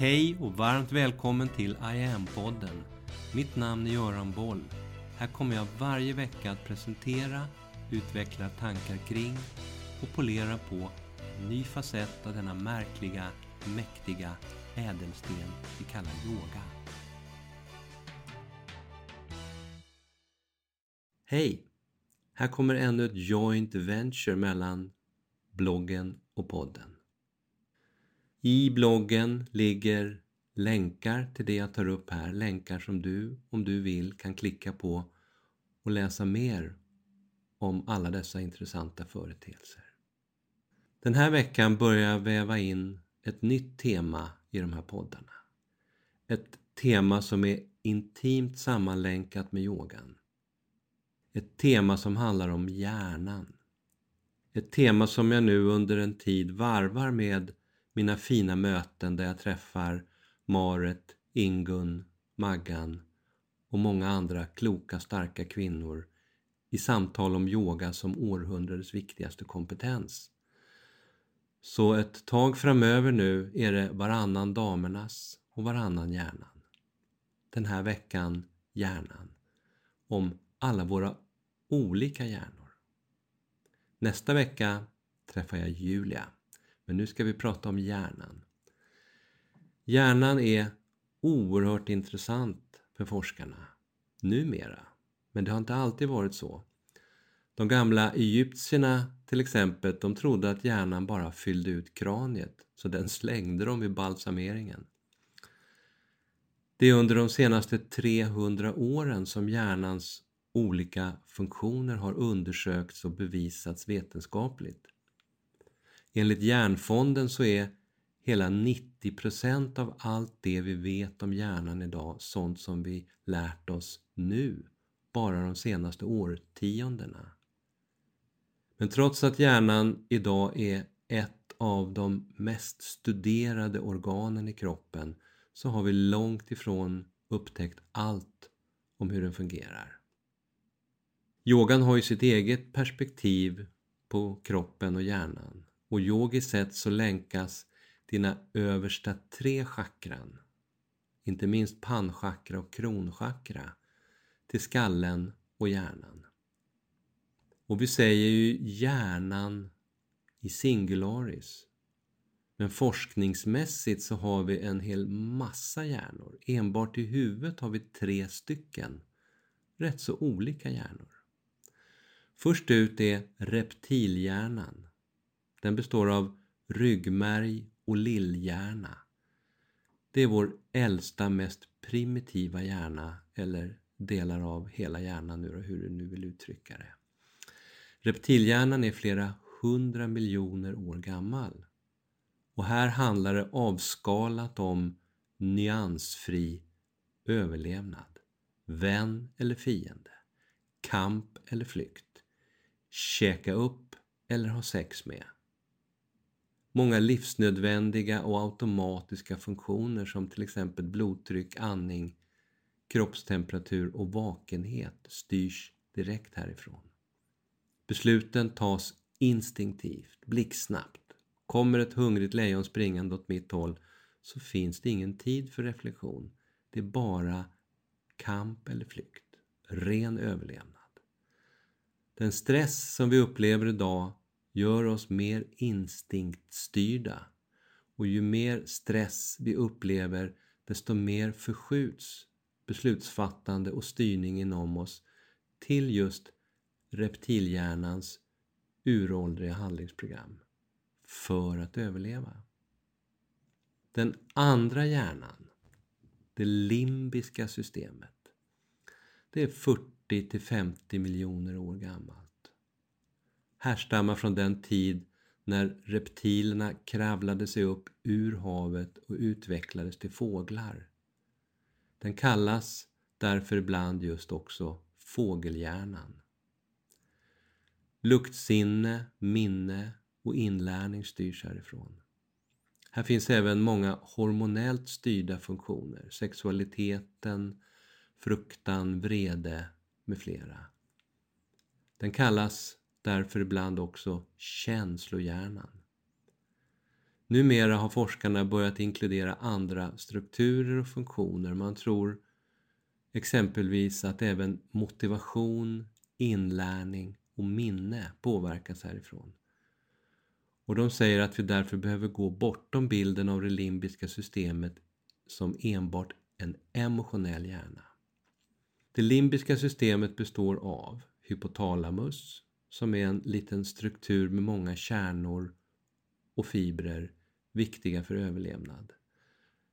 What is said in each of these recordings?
Hej och varmt välkommen till I am-podden. Mitt namn är Göran Boll. Här kommer jag varje vecka att presentera, utveckla tankar kring och polera på en ny facett av denna märkliga, mäktiga ädelsten vi kallar yoga. Hej! Här kommer ännu ett joint venture mellan bloggen och podden. I bloggen ligger länkar till det jag tar upp här, länkar som du, om du vill, kan klicka på och läsa mer om alla dessa intressanta företeelser. Den här veckan börjar jag väva in ett nytt tema i de här poddarna. Ett tema som är intimt sammanlänkat med yogan. Ett tema som handlar om hjärnan. Ett tema som jag nu under en tid varvar med mina fina möten där jag träffar Maret, Ingun, Maggan och många andra kloka, starka kvinnor i samtal om yoga som århundradets viktigaste kompetens. Så ett tag framöver nu är det varannan damernas och varannan hjärnan. Den här veckan hjärnan. Om alla våra olika hjärnor. Nästa vecka träffar jag Julia. Men nu ska vi prata om hjärnan. Hjärnan är oerhört intressant för forskarna numera. Men det har inte alltid varit så. De gamla egyptierna till exempel, de trodde att hjärnan bara fyllde ut kraniet, så den slängde de vid balsameringen. Det är under de senaste 300 åren som hjärnans olika funktioner har undersökts och bevisats vetenskapligt. Enligt Hjärnfonden så är hela 90% av allt det vi vet om hjärnan idag sånt som vi lärt oss nu, bara de senaste årtiondena. Men trots att hjärnan idag är ett av de mest studerade organen i kroppen så har vi långt ifrån upptäckt allt om hur den fungerar. Yogan har ju sitt eget perspektiv på kroppen och hjärnan och yogiskt sett så länkas dina översta tre chakran, inte minst pannchakra och kronchakra, till skallen och hjärnan. Och vi säger ju hjärnan i singularis. Men forskningsmässigt så har vi en hel massa hjärnor. Enbart i huvudet har vi tre stycken rätt så olika hjärnor. Först ut är reptilhjärnan den består av ryggmärg och lillhjärna. Det är vår äldsta, mest primitiva hjärna, eller delar av hela hjärnan, nu hur du nu vill uttrycka det. Reptilhjärnan är flera hundra miljoner år gammal. Och här handlar det avskalat om nyansfri överlevnad. Vän eller fiende. Kamp eller flykt. Käka upp eller ha sex med många livsnödvändiga och automatiska funktioner som till exempel blodtryck, andning, kroppstemperatur och vakenhet styrs direkt härifrån. Besluten tas instinktivt, blixtsnabbt. Kommer ett hungrigt lejon springande åt mitt håll så finns det ingen tid för reflektion. Det är bara kamp eller flykt, ren överlevnad. Den stress som vi upplever idag gör oss mer instinktstyrda. Och ju mer stress vi upplever, desto mer förskjuts beslutsfattande och styrning inom oss till just reptilhjärnans uråldriga handlingsprogram för att överleva. Den andra hjärnan, det limbiska systemet, det är 40 till 50 miljoner år gammalt härstammar från den tid när reptilerna kravlade sig upp ur havet och utvecklades till fåglar. Den kallas därför ibland just också fågelhjärnan. Luktsinne, minne och inlärning styrs härifrån. Här finns även många hormonellt styrda funktioner, sexualiteten, fruktan, vrede med flera. Den kallas därför ibland också känslohjärnan. Numera har forskarna börjat inkludera andra strukturer och funktioner. Man tror exempelvis att även motivation, inlärning och minne påverkas härifrån. Och de säger att vi därför behöver gå bortom bilden av det limbiska systemet som enbart en emotionell hjärna. Det limbiska systemet består av hypotalamus, som är en liten struktur med många kärnor och fibrer viktiga för överlevnad.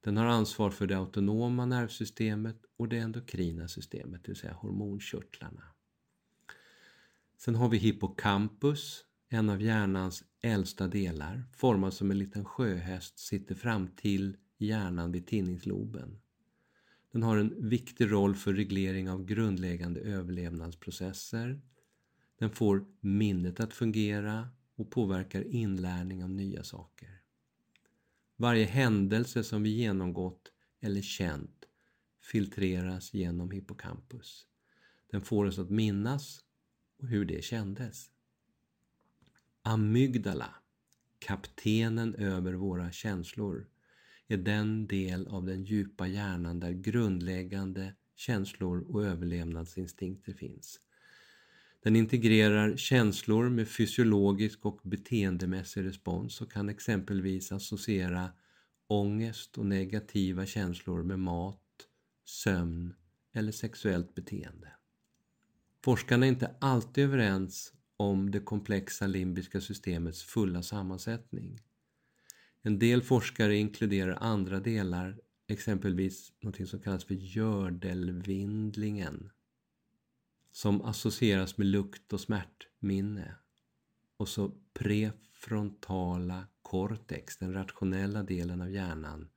Den har ansvar för det autonoma nervsystemet och det endokrina systemet, det vill säga hormonkörtlarna. Sen har vi hippocampus, en av hjärnans äldsta delar, formad som en liten sjöhäst, sitter fram till hjärnan vid tinningsloben. Den har en viktig roll för reglering av grundläggande överlevnadsprocesser. Den får minnet att fungera och påverkar inlärning av nya saker. Varje händelse som vi genomgått eller känt filtreras genom hippocampus. Den får oss att minnas och hur det kändes. Amygdala, kaptenen över våra känslor, är den del av den djupa hjärnan där grundläggande känslor och överlevnadsinstinkter finns. Den integrerar känslor med fysiologisk och beteendemässig respons och kan exempelvis associera ångest och negativa känslor med mat, sömn eller sexuellt beteende. Forskarna är inte alltid överens om det komplexa limbiska systemets fulla sammansättning. En del forskare inkluderar andra delar, exempelvis något som kallas för gördelvindlingen, som associeras med lukt och smärtminne. Och så prefrontala cortex, den rationella delen av hjärnan,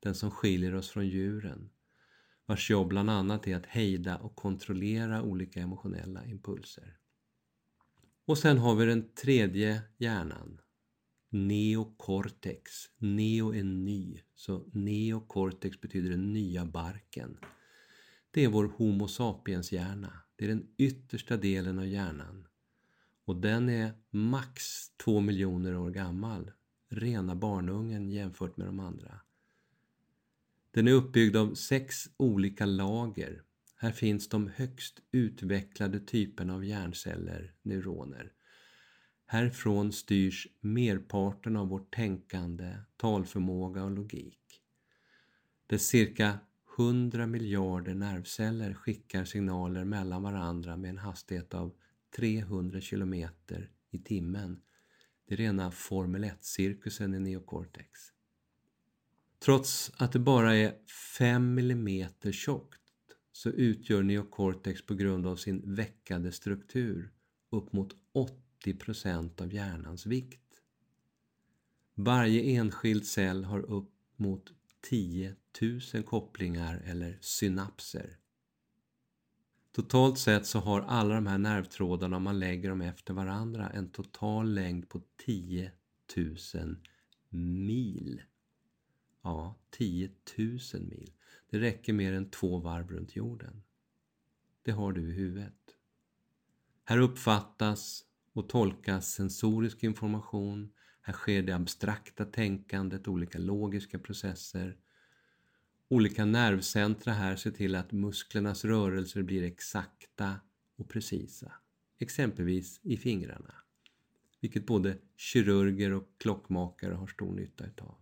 den som skiljer oss från djuren, vars jobb bland annat är att hejda och kontrollera olika emotionella impulser. Och sen har vi den tredje hjärnan, neocortex. Neo är ny, så neocortex betyder den nya barken. Det är vår Homo sapiens-hjärna. Det är den yttersta delen av hjärnan. Och den är max två miljoner år gammal. Rena barnungen jämfört med de andra. Den är uppbyggd av sex olika lager. Här finns de högst utvecklade typerna av hjärnceller, neuroner. Härifrån styrs merparten av vårt tänkande, talförmåga och logik. Dess cirka 100 miljarder nervceller skickar signaler mellan varandra med en hastighet av 300 kilometer i timmen. Det är rena Formel 1-cirkusen i neocortex. Trots att det bara är 5 mm tjockt så utgör neocortex på grund av sin veckade struktur upp mot 80 procent av hjärnans vikt. Varje enskild cell har upp mot 10 tusen kopplingar eller synapser. Totalt sett så har alla de här nervtrådarna, om man lägger dem efter varandra, en total längd på 10 000 mil. Ja, 10 000 mil. Det räcker mer än två varv runt jorden. Det har du i huvudet. Här uppfattas och tolkas sensorisk information, här sker det abstrakta tänkandet, olika logiska processer. Olika nervcentra här ser till att musklernas rörelser blir exakta och precisa. Exempelvis i fingrarna. Vilket både kirurger och klockmakare har stor nytta utav.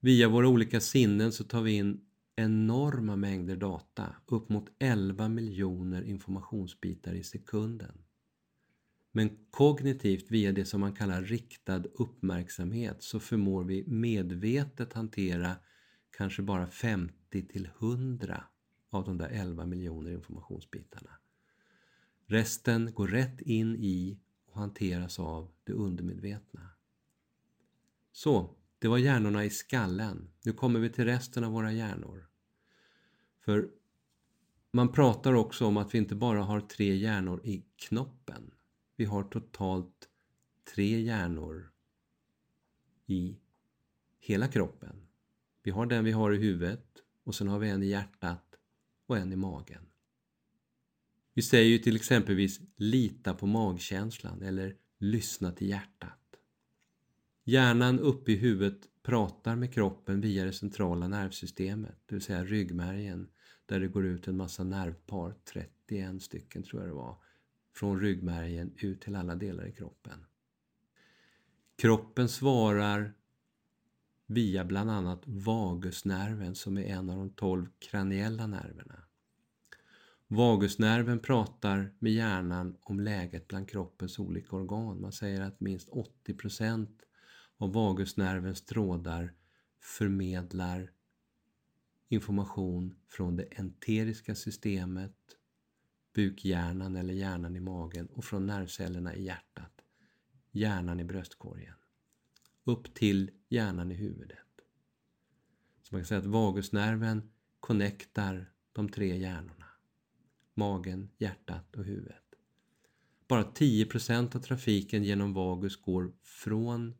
Via våra olika sinnen så tar vi in enorma mängder data, upp mot 11 miljoner informationsbitar i sekunden. Men kognitivt via det som man kallar riktad uppmärksamhet så förmår vi medvetet hantera kanske bara 50 till 100 av de där 11 miljoner informationsbitarna. Resten går rätt in i och hanteras av det undermedvetna. Så, det var hjärnorna i skallen. Nu kommer vi till resten av våra hjärnor. För man pratar också om att vi inte bara har tre hjärnor i knoppen. Vi har totalt tre hjärnor i hela kroppen. Vi har den vi har i huvudet och sen har vi en i hjärtat och en i magen. Vi säger ju till exempelvis lita på magkänslan eller lyssna till hjärtat. Hjärnan uppe i huvudet pratar med kroppen via det centrala nervsystemet, det vill säga ryggmärgen, där det går ut en massa nervpar, 31 stycken tror jag det var, från ryggmärgen ut till alla delar i kroppen. Kroppen svarar via bland annat vagusnerven som är en av de tolv kraniella nerverna. Vagusnerven pratar med hjärnan om läget bland kroppens olika organ. Man säger att minst 80% av vagusnervens trådar förmedlar information från det enteriska systemet, bukhjärnan eller hjärnan i magen och från nervcellerna i hjärtat, hjärnan i bröstkorgen, upp till hjärnan i huvudet. Så man kan säga att vagusnerven connectar de tre hjärnorna magen, hjärtat och huvudet. Bara 10% av trafiken genom vagus går från,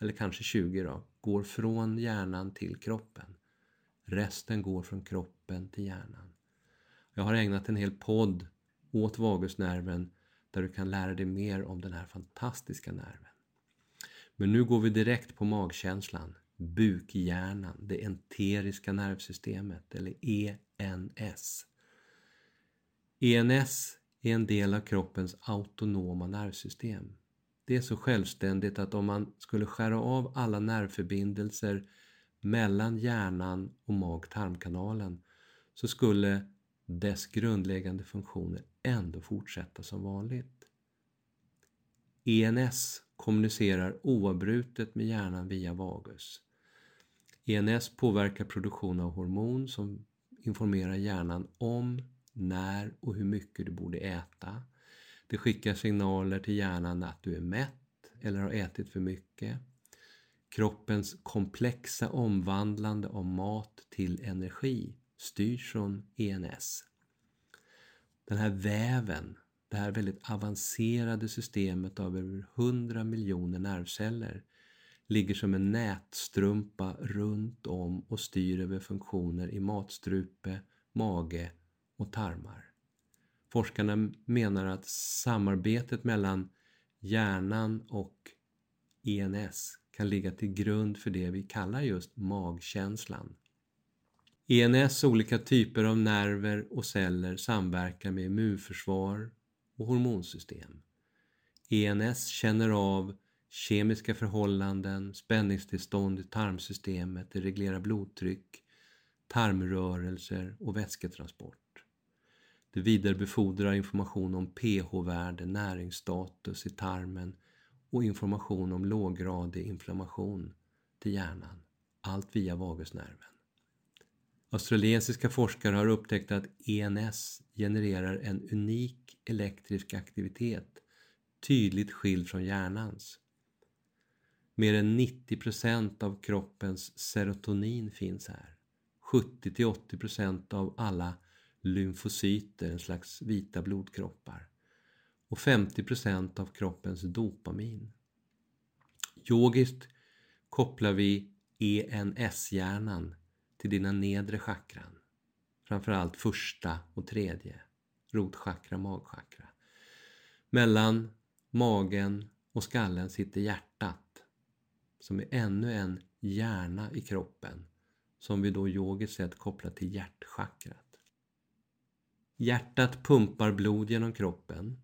eller kanske 20 då, går från hjärnan till kroppen. Resten går från kroppen till hjärnan. Jag har ägnat en hel podd åt vagusnerven där du kan lära dig mer om den här fantastiska nerven. Men nu går vi direkt på magkänslan, bukhjärnan, det enteriska nervsystemet eller ENS. ENS är en del av kroppens autonoma nervsystem. Det är så självständigt att om man skulle skära av alla nervförbindelser mellan hjärnan och mag-tarmkanalen så skulle dess grundläggande funktioner ändå fortsätta som vanligt. ENS kommunicerar oavbrutet med hjärnan via vagus. ENS påverkar produktion av hormon som informerar hjärnan om när och hur mycket du borde äta. Det skickar signaler till hjärnan att du är mätt eller har ätit för mycket. Kroppens komplexa omvandlande av mat till energi styrs från ENS. Den här väven, det här väldigt avancerade systemet av över 100 miljoner nervceller ligger som en nätstrumpa runt om och styr över funktioner i matstrupe, mage och tarmar. Forskarna menar att samarbetet mellan hjärnan och ENS kan ligga till grund för det vi kallar just magkänslan. ENS olika typer av nerver och celler samverkar med immunförsvar och hormonsystem. ENS känner av kemiska förhållanden, spänningstillstånd i tarmsystemet, det reglerar blodtryck, tarmrörelser och vätsketransport. Det vidarebefordrar information om pH-värde, näringsstatus i tarmen och information om låggradig inflammation till hjärnan. Allt via vagusnerven. Australiensiska forskare har upptäckt att ENS genererar en unik elektrisk aktivitet tydligt skild från hjärnans. Mer än 90% av kroppens serotonin finns här. 70-80% av alla lymfocyter, en slags vita blodkroppar och 50% av kroppens dopamin. Yogiskt kopplar vi ENS-hjärnan till dina nedre chakran, framförallt första och tredje, rotchakra, magchakra. Mellan magen och skallen sitter hjärtat, som är ännu en hjärna i kroppen, som vi då yogiskt sett kopplar till hjärtchakrat. Hjärtat pumpar blod genom kroppen.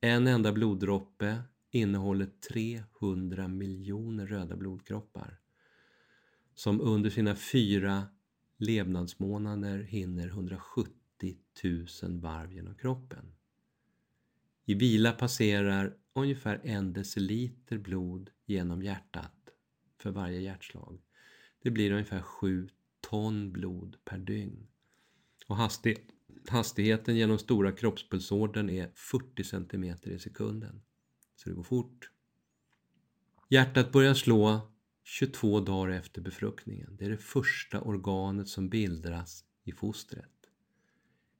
En enda bloddroppe innehåller 300 miljoner röda blodkroppar som under sina fyra levnadsmånader hinner 170 000 varv genom kroppen. I vila passerar ungefär en deciliter blod genom hjärtat för varje hjärtslag. Det blir ungefär 7 ton blod per dygn. Och hastighet hastigheten genom stora kroppspulsådern är 40 cm i sekunden. Så det går fort. Hjärtat börjar slå 22 dagar efter befruktningen. Det är det första organet som bildas i fostret.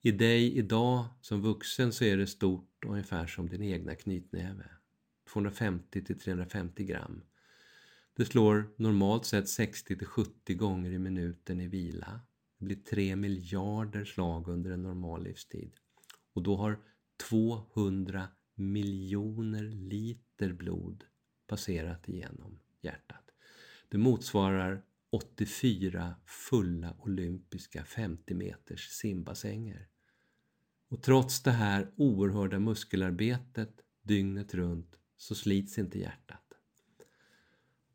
I dig idag som vuxen så är det stort ungefär som din egna knytnäve. 250 350 gram. Det slår normalt sett 60 70 gånger i minuten i vila det blir 3 miljarder slag under en normal livstid. Och då har 200 miljoner liter blod passerat igenom hjärtat. Det motsvarar 84 fulla olympiska 50 meters simbassänger. Och trots det här oerhörda muskelarbetet dygnet runt så slits inte hjärtat.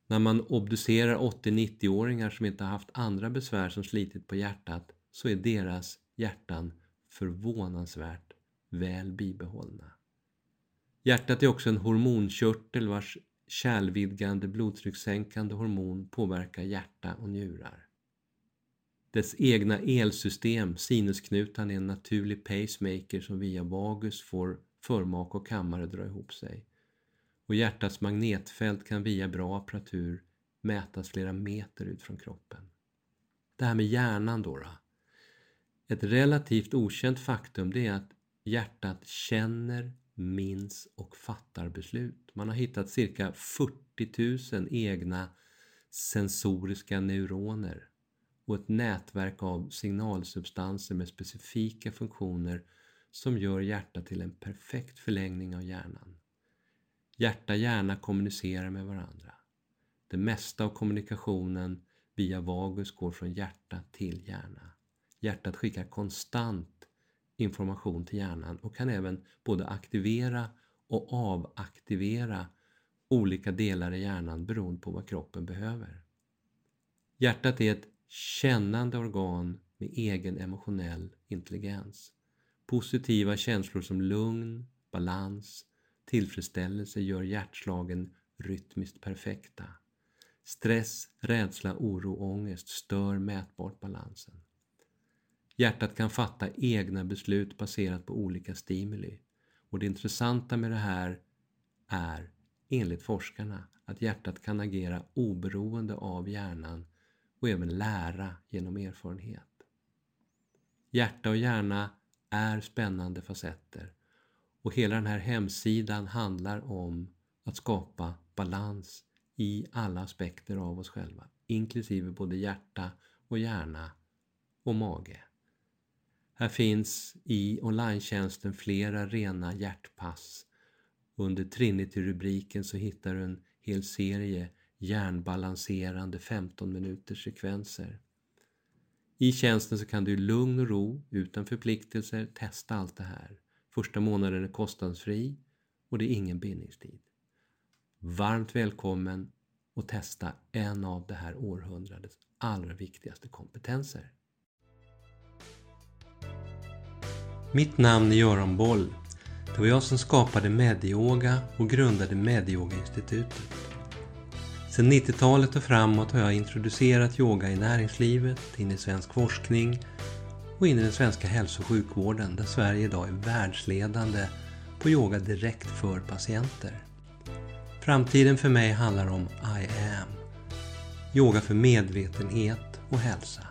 När man obducerar 80-90-åringar som inte har haft andra besvär som slitit på hjärtat så är deras hjärtan förvånansvärt väl bibehållna. Hjärtat är också en hormonkörtel vars kärlvidgande blodtryckssänkande hormon påverkar hjärta och njurar. Dess egna elsystem, sinusknutan, är en naturlig pacemaker som via vagus får förmak och kammare dra ihop sig. Och hjärtats magnetfält kan via bra apparatur mätas flera meter ut från kroppen. Det här med hjärnan då, då. Ett relativt okänt faktum det är att hjärtat känner, minns och fattar beslut. Man har hittat cirka 40 000 egna sensoriska neuroner och ett nätverk av signalsubstanser med specifika funktioner som gör hjärtat till en perfekt förlängning av hjärnan. Hjärta och hjärna kommunicerar med varandra. Det mesta av kommunikationen via vagus går från hjärta till hjärna. Hjärtat skickar konstant information till hjärnan och kan även både aktivera och avaktivera olika delar i hjärnan beroende på vad kroppen behöver. Hjärtat är ett kännande organ med egen emotionell intelligens. Positiva känslor som lugn, balans, tillfredsställelse gör hjärtslagen rytmiskt perfekta. Stress, rädsla, oro och ångest stör mätbart balansen. Hjärtat kan fatta egna beslut baserat på olika stimuli. Och det intressanta med det här är, enligt forskarna, att hjärtat kan agera oberoende av hjärnan och även lära genom erfarenhet. Hjärta och hjärna är spännande facetter och hela den här hemsidan handlar om att skapa balans i alla aspekter av oss själva, inklusive både hjärta och hjärna och mage. Här finns i online flera rena hjärtpass. Under Trinity-rubriken så hittar du en hel serie hjärnbalanserande 15 minuters sekvenser. I tjänsten så kan du i lugn och ro, utan förpliktelser, testa allt det här. Första månaden är kostnadsfri och det är ingen bindningstid. Varmt välkommen att testa en av det här århundradets allra viktigaste kompetenser. Mitt namn är Göran Boll. Det var jag som skapade Medyoga och grundade Medyoga-institutet. Sedan 90-talet och framåt har jag introducerat yoga i näringslivet, in i svensk forskning och in i den svenska hälso och sjukvården där Sverige idag är världsledande på yoga direkt för patienter. Framtiden för mig handlar om I am. Yoga för medvetenhet och hälsa.